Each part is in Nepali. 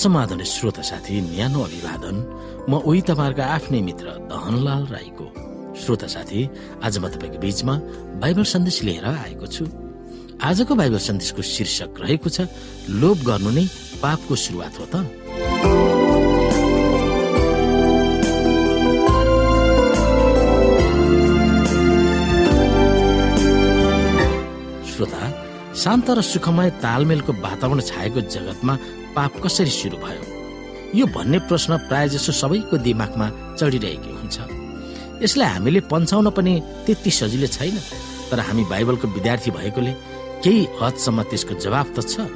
समाधान श्रोता साथी न्यानो अभिवादन। म उही तपाईँहरूका आफ्नै मित्र दहनलाल राईको। श्रोता साथी आज म तपाईँको बीचमा बाइबल सन्देश लिएर आएको छु। आजको बाइबल सन्देशको शीर्षक रहेको छ लोभ गर्नु नै पापको सुरुवात हो त। श्रोता शान्त र सुखमय तालमेलको वातावरण छाएको जगतमा पाप कसरी सुरु भयो? यो भन्ने प्रश्न प्राय जसो सबैको दिमागमा चढिरहेको हुन्छ। यसलाई हामीले पन्छाउन पनि त्यति सजिलो छैन। तर हामी बाइबलको विद्यार्थी भएकोले केही हदसम्म त्यसको जवाब त छ।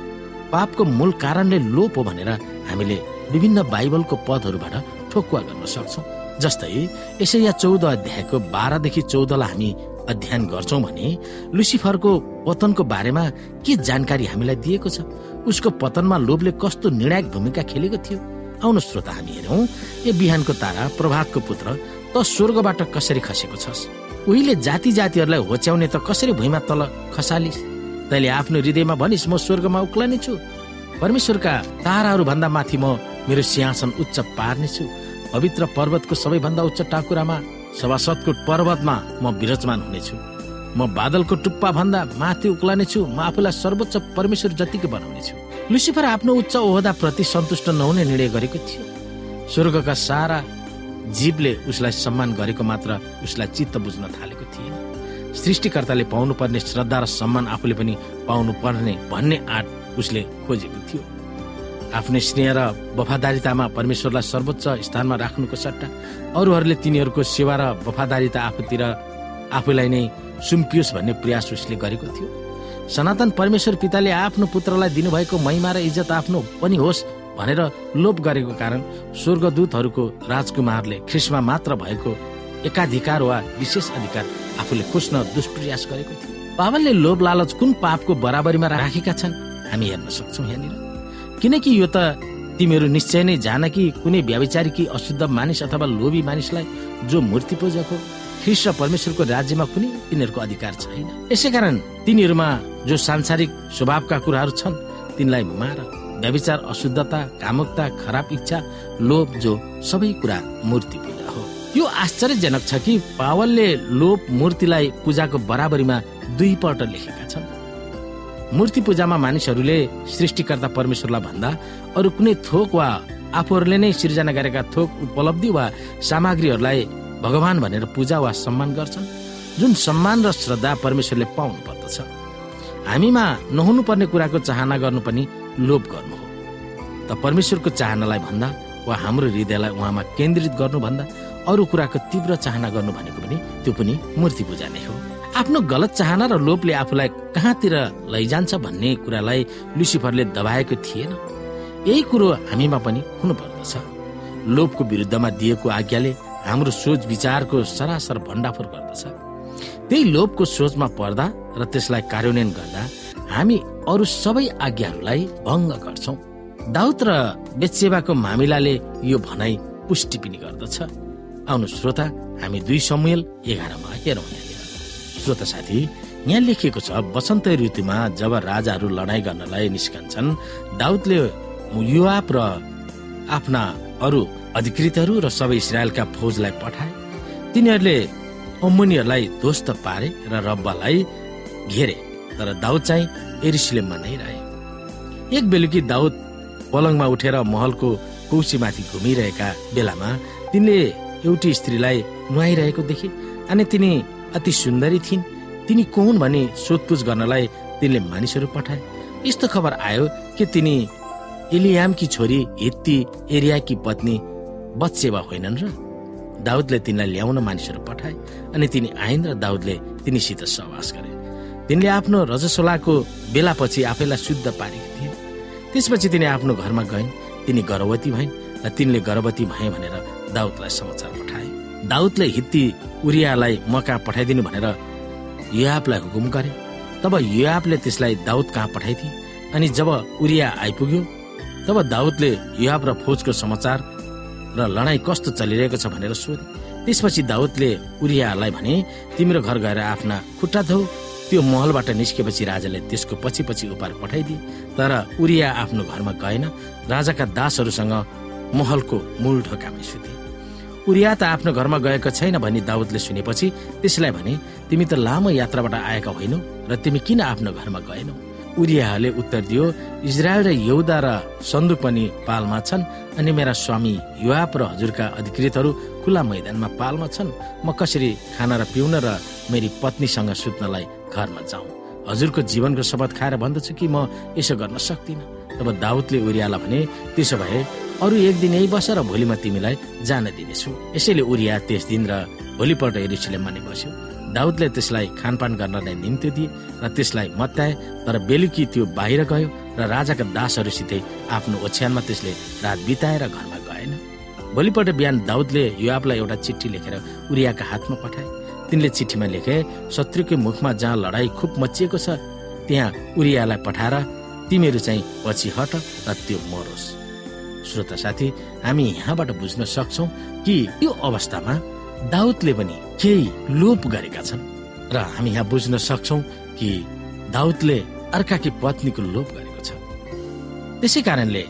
पापको मूल कारणले लोप हो भनेर हामीले विभिन्न बाइबलको पदहरूबाट ठोकुवा गर्न सक्छौँ। जस्तै यसै या चौध अध्यायको बाह्रदेखि चौधलाई हामी अध्ययन गर्छौँ भने लुसिफरको पतनको बारेमा के जानकारी हामीलाई दिएको छ? उसको पतनमा लोभले कस्तो निर्णायक भूमिका खेलेको थियो? आउनु श्रोता हामी हेरौँ ए बिहानको तारा प्रभातको पुत्र त स्वर्गबाट कसरी खसेको छस्? उहिले जाति जातिहरूलाई होच्याउने त कसरी भुइँमा तल खसालिस? तैले आफ्नो हृदयमा भनिस् म स्वर्गमा उक्लने छु। परमेश्वरका ताराहरू भन्दा माथि म मेरो सिंहासन उच्च पार्नेछु। पवित्र पर्वतको सबैभन्दा उच्च टाकुरामा सभासदको पर्वतमा म विराजमान हुनेछु। म बादलको टुप्पा भन्दा माथि उक्लाने छु म आफूलाई सर्वोच्च परमेश्वर जतिको बनाउने छु लुसिफर आफ्नो उच्च ओहदा प्रति सन्तुष्ट नहुने निर्णय गरेको थियो। स्वर्गका सारा जीवले उसलाई सम्मान गरेको मात्र उसलाई चित्त बुझ्न थालेको थिएन। सृष्टिकर्ताले पाउनु पर्ने श्रद्धा र सम्मान आफूले पनि पाउनु पर्ने भन्ने आँट उसले खोजेको थियो। आफ्नै स्नेह र वफादारितामा परमेश्वरलाई सर्वोच्च स्थानमा राख्नुको सट्टा। अरूहरूले तिनीहरूको सेवा र वफादारिता आफूतिर आफूलाई नै सुम्पियोस् भन्ने प्रयास उसले गरेको थियो। सनातन परमेश्वर पिताले आफ्नो पुत्रलाई दिनुभएको महिमा र इज्जत आफ्नो पनि होस् भनेर लोप गरेको कारण स्वर्गदूतहरूको राजकुमारले ख्रिस्मा मात्र भएको एकाधिकार वा विशेष अधिकार आफूले खोज्न दुष्प्रयास गरेको थियो। बाबलले लोभ लालच कुन पापको बराबरीमा राखेका छन् हामी हेर्न सक्छौँ यहाँनिर। किनकि यो त तिमीहरू निश्चय नै जान कि कुनै व्याविचारी कि अशुद्ध मानिस अथवा लोभी मानिसलाई जो मूर्ति पूजक हो परमेश्वरको राज्यमा कुनै तिनीहरूको अधिकार छैन। यसै कारण तिनीहरूमा जो सांसारिक स्वभावका कुराहरू छन् तिनलाई मार व्याविचार अशुद्धता कामुकता खराब इच्छा लोभ जो सबै कुरा मूर्ति पूजा हो। यो आश्चर्यजनक छ कि पावलले लोभ मूर्तिलाई पूजाको बराबरीमा दुईपल्ट लेखेका छन्। मूर्ति पूजामा मानिसहरूले सृष्टिकर्ता परमेश्वरलाई भन्दा अरू कुनै थोक वा आफूहरूले नै सिर्जना गरेका थोक उपलब्धि वा सामग्रीहरूलाई भगवान भनेर पूजा वा सम्मान गर्छन्? जुन सम्मान र श्रद्धा परमेश्वरले पाउनु पर्दछ हामीमा नहुनु पर्ने कुराको चाहना गर्नु पनि लोभ गर्नु हो। त परमेश्वरको चाहनालाई भन्दा वा हाम्रो हृदयलाई उहाँमा केन्द्रित गर्नुभन्दा अरू कुराको तीव्र चाहना गर्नु भनेको पनि त्यो पनि मूर्ति पूजा नै हो। आफ्नो गलत चाहना र लोभले आफूलाई कहाँतिर लैजान्छ भन्ने कुरालाई लुसिफरले दबाएको थिएन। यही कुरो हामीमा पनि हुनु पर्दछ लोभको विरुद्धमा दिएको आज्ञाले हाम्रो सोच विचारको सरासर भण्डाफोर गर्दछ। त्यही लोभको सोचमा पर्दा र त्यसलाई कार्यान्वयन गर्दा हामी अरू सबै आज्ञाहरूलाई भङ्ग गर्छौँ। दाउद र बेचेवाको मामिलाले यो भनाइ पुष्टि पनि गर्दछ। आउनु श्रोता हामी दुई समूहल एघारमा हेरौँ। श्रोता साथी यहाँ लेखिएको छ वसन्त ऋतुमा जब राजाहरू लडाइँ गर्नलाई निस्कन्छन् दाउदले युवाप र आफ्ना अरू अधिकृतहरू र सबै इसरायलका फौजलाई पठाए। तिनीहरूले अम्मुनीहरूलाई ध्वस्त पारे र रब्बालाई घेरे तर दाउद चाहिँ एरिसिलेममा नै रहे। एक बेलुकी दाउद पलङमा उठेर महलको कौसीमाथि घुमिरहेका बेलामा तिनले एउटी स्त्रीलाई नुहाइरहेको देखे अनि तिनी अति सुन्दरी थिइन्। तिनी को हुन् भनी सोधपुछ गर्नलाई तिनले मानिसहरू पठाए। यस्तो खबर आयो कि तिनी इलियामकी छोरी हित्ती एरियाकी पत्नी बत्सेवा होइनन् र दाउदले तिनलाई ल्याउन मानिसहरू पठाए अनि तिनी आइन् र दाउदले तिनीसित सहवास गरे। तिनले आफ्नो रजसोलाको बेलापछि आफैलाई शुद्ध पारेकी थिइन्। त्यसपछि तिनी आफ्नो घरमा गइन्। तिनी गर्भवती भइन् र तिनले गर्भवती भए भनेर दाउदलाई समाचार पठाए। दाउदले हित्ती उरियालाई मका पठाइदिनु भनेर युआपलाई हुकुम गरे। तब युआपले त्यसलाई दाउद कहाँ पठाइदिए? अनि जब उरिया आइपुग्यो तब दाउदले युआप र फौजको समाचार र लडाईँ कस्तो चलिरहेको छ भनेर सोधे। त्यसपछि दाउदले उरियालाई भने तिम्रो घर गएर आफ्ना खुट्टा धौ। त्यो महलबाट निस्केपछि राजाले त्यसको पछि पछि उपार पठाइदिए। तर उरिया आफ्नो घरमा गएन। राजाका दासहरूसँग महलको मूल ढोकामै सुते। उरिया त आफ्नो घरमा गएको छैन भनी दाउदले सुनेपछि त्यसलाई भने तिमी त लामो यात्राबाट आएका होइनौ र तिमी किन आफ्नो घरमा गएनौ? उरियाले उत्तर दियो इजरायल र यौदा र सन्दुक पनि पालमा छन् अनि मेरा स्वामी युवाप र हजुरका अधिकृतहरू खुला मैदानमा पालमा छन्। म कसरी खाना र पिउन र मेरी पत्नीसँग सुत्नलाई घरमा जाउँ? हजुरको जीवनको शपथ खाएर भन्दछु कि म यसो गर्न सक्दिनँ? तब दाउदले उरियालाई भने त्यसो भए अरू एक दिन यही बस र भोलि म तिमीलाई जान दिनेछु। यसैले उरिया त्यस दिन र भोलिपल्ट एरिसलेममा नै बस्यो। दाउदले त्यसलाई खानपान गर्नलाई निम्ति दिए र त्यसलाई मत्याए तर बेलुकी त्यो बाहिर गयो र राजाका दासहरूसितै आफ्नो ओछ्यानमा त्यसले रात बिताएर घरमा गएन। भोलिपल्ट बिहान दाउदले युवापलाई एउटा चिठी लेखेर उरियाका हातमा पठाए। तिनले चिठीमा लेखे शत्रुकै मुखमा जहाँ लडाई खुब मचिएको छ त्यहाँ उरियालाई पठाएर तिमीहरू चाहिँ पछि हट र त्यो मरोस्। श्रोता साथी हामी यहाँबाट बुझ्न सक्छौ कि यो अवस्थामा दाउदले पनि केही लोप गरेका छन् र हामी यहाँ बुझ्न सक्छौ कि दाउदले अर्काकी पत्नीको लोप गरेको छ। त्यसै कारणले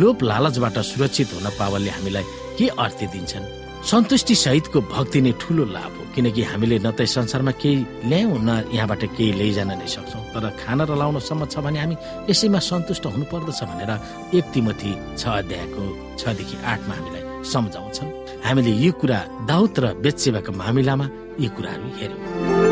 लोप लालचबाट सुरक्षित हुन पावलले हामीलाई के अर्थ दिन्छन्? सन्तुष्टि सहितको भक्ति नै ठुलो लाभ हो। किनकि हामीले न त संसारमा केही ल्यायौँ न यहाँबाट केही लैजान नै सक्छौँ। तर खाना र लाउनसम्म छ भने हामी यसैमा सन्तुष्ट हुनु पर्दछ भनेर एक तिमथी छ अध्यायको छदेखि आठमा हामीलाई सम्झाउँछन्। हामीले यो कुरा दाउद र बेचसेवाको मामिलामा यी कुराहरू हेर्यौँ